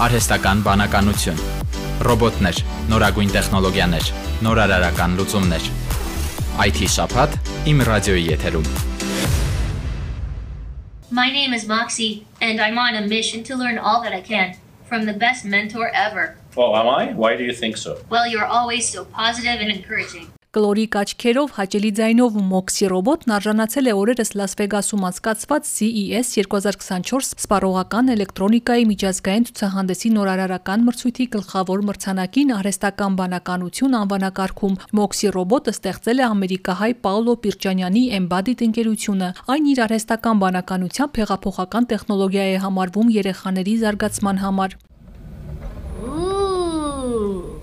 արհեստական բանականություն, ռոբոտներ, նորագույն տեխնոլոգիաներ, նորարարական լուծումներ։ IT շփաթ իմ ռադիոյի եթերում։ My name is Moxie, and I'm on a mission to learn all that I can from the best mentor ever. Oh, am I? Why do you think so? Well, you're always so positive and encouraging. Կլորիկ աչքերով հաճելի ձայնով ու մոքսի ռոբոտն արժանացել է օրերս Լաս Վեգասում անցկացված CES 2024 սպառողական էլեկտրոնիկայի միջազգային ցուցահանդեսի նորարարական մրցույթի գլխավոր մրցանակին արհեստական բանականություն անվանակարգում։ Մոքսի ռոբոտը ստեղծել է ամերիկահայ Պաուլո Պիրջանյանի Embodied ընկերությունը։ Այն իր արհեստական բանականությամբ հեղափոխական տեխնոլոգիա է համարվում երեխաների զարգացման համար։ Ooh.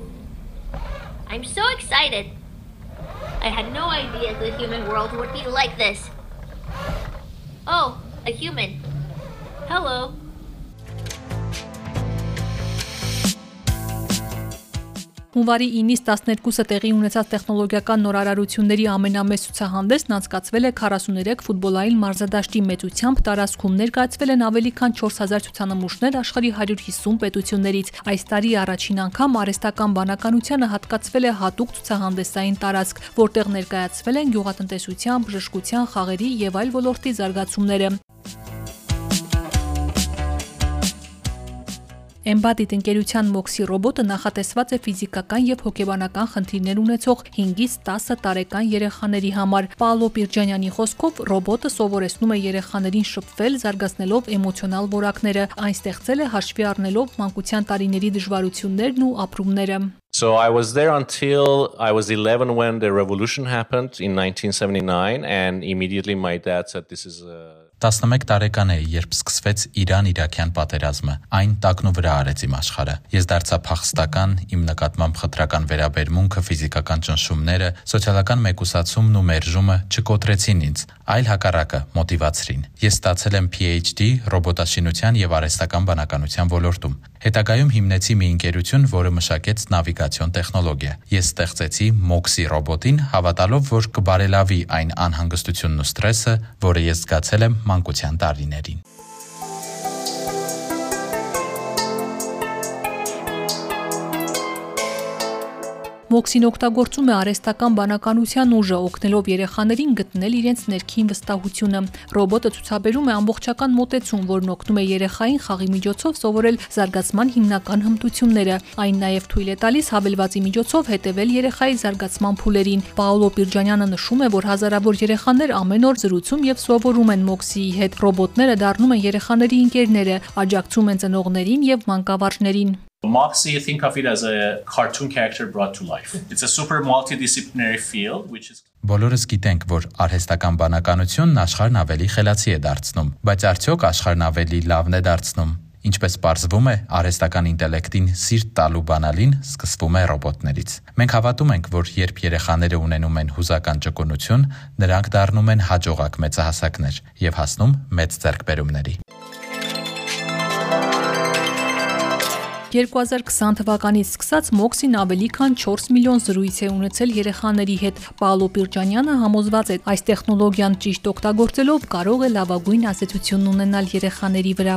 I'm so excited. I had no idea the human world would be like this. Oh, a human. Hello. Հունվարի 9-ից 12-ը տեղի ունեցած տեխնոլոգիական նորարարությունների ամենամեծ ցուցահանդեսն անցկացվել է 43 ֆուտբոլային մարզադաշտի մեծությամբ տարածքում ներկայացվել են ավելի քան 4000 ցուցանմուշներ աշխարհի 150 պետություններից։ Այս տարի առաջին անգամ արհեստական բանականությանը հատկացվել է հատուկ ցուցահանդեսային տարածք, որտեղ ներկայացվել են գյուղատնտեսության, բժշկության, խաղերի եւ այլ ոլորտի զարգացումները։ Embodied ընկերության Moxie ռոբոտը նախատեսված է ֆիզիկական եւ հոգեբանական խնդիրներ ունեցող 5-ից 10 տարեկան երեխաների համար։ Պաոլո Պիրջանյանի խոսքով ռոբոտը սովորեցնում է երեխաներին շփվել, զարգացնելով էմոցիոնալ որակները։ Այն ստեղծել է հաշվի առնելով մանկության տարիների դժվարություններն ու ապրումները։ So I was there until I was 11 when the revolution happened in 1979 and immediately my dad said this is a 11 տարեկան էի, երբ սկսվեց Իրան-Իրաքյան պատերազմը։ Այն տակնու վրա արեց իմ աշխարհը։ Ես դարձա փախստական, իմ նկատմամբ խտրական վերաբերմունքը, ֆիզիկական ճնշումները, սոցիալական մեկուսացումն ու մերժումը չկոտրեցին ինձ, այլ հակառակը մոտիվացրին։ Ես ստացել եմ PhD ռոբոտաշինության եւ արհեստական բանականության ոլորտում։ Հետագայում հիմնեցի մի ընկերություն, որը մշակեց նավիգացիոն տեխնոլոգիա։ Ես ստեղծեցի Moxie ռոբոտին, հավատալով, որ կբարելավի այն անհանգստությունն ու սթրեսը, որը ես զգացել եմ մանկության տարիներին։ Մոքսին օգտագործում է արհեստական բանականության ուժը, օգնելով երեխաներին գտնել իրենց ներքին վստահությունը։ Ռոբոտը ցուցաբերում է ամբողջական մոտեցում, որն օգնում է երեխային խաղի միջոցով սովորել զարգացման հիմնական հմտությունները։ Այն նաև թույլ է տալիս հավելվածի միջոցով հետևել երեխայի զարգացման փուլերին։ Պաոլո Պիրջանյանը նշում է, որ հազարավոր երեխաներ ամեն օր զրուցում եւ սովորում են Մոքսիի հետ։ Ռոբոտները դառնում են երեխաների ընկերները, աջակցում են ծնողներին եւ մանկավարժներին։ Moxie, think of it as a cartoon character brought to life. It's a super multidisciplinary field which is Բոլորս գիտենք, որ արհեստական բանականությունն աշխարհն ավելի խելացի է դարձնում, բայց արդյոք աշխարհն ավելի լավն է դարձնում։ Ինչպես ողջվում է, արհեստական ինտելեկտին սիրտ տալու բանալին սկսվում է ռոբոտներից։ Մենք հավատում ենք, որ երբ երեխաները ունենում են հուզական ճկունություն, նրանք դառնում են հաջողակ մեծահասակներ եւ հասնում մեծ ձեռքբերումների։ 2020 թվականից սկսած Մոքսին ավելի քան 4 միլիոն զրույց է ունեցել երեխաների հետ։ Պաոլո Պիրջանյանը համոզված է, այս տեխնոլոգիան ճիշտ օգտագործելով կարող է լավագույն ազդեցություն ունենալ երեխաների վրա։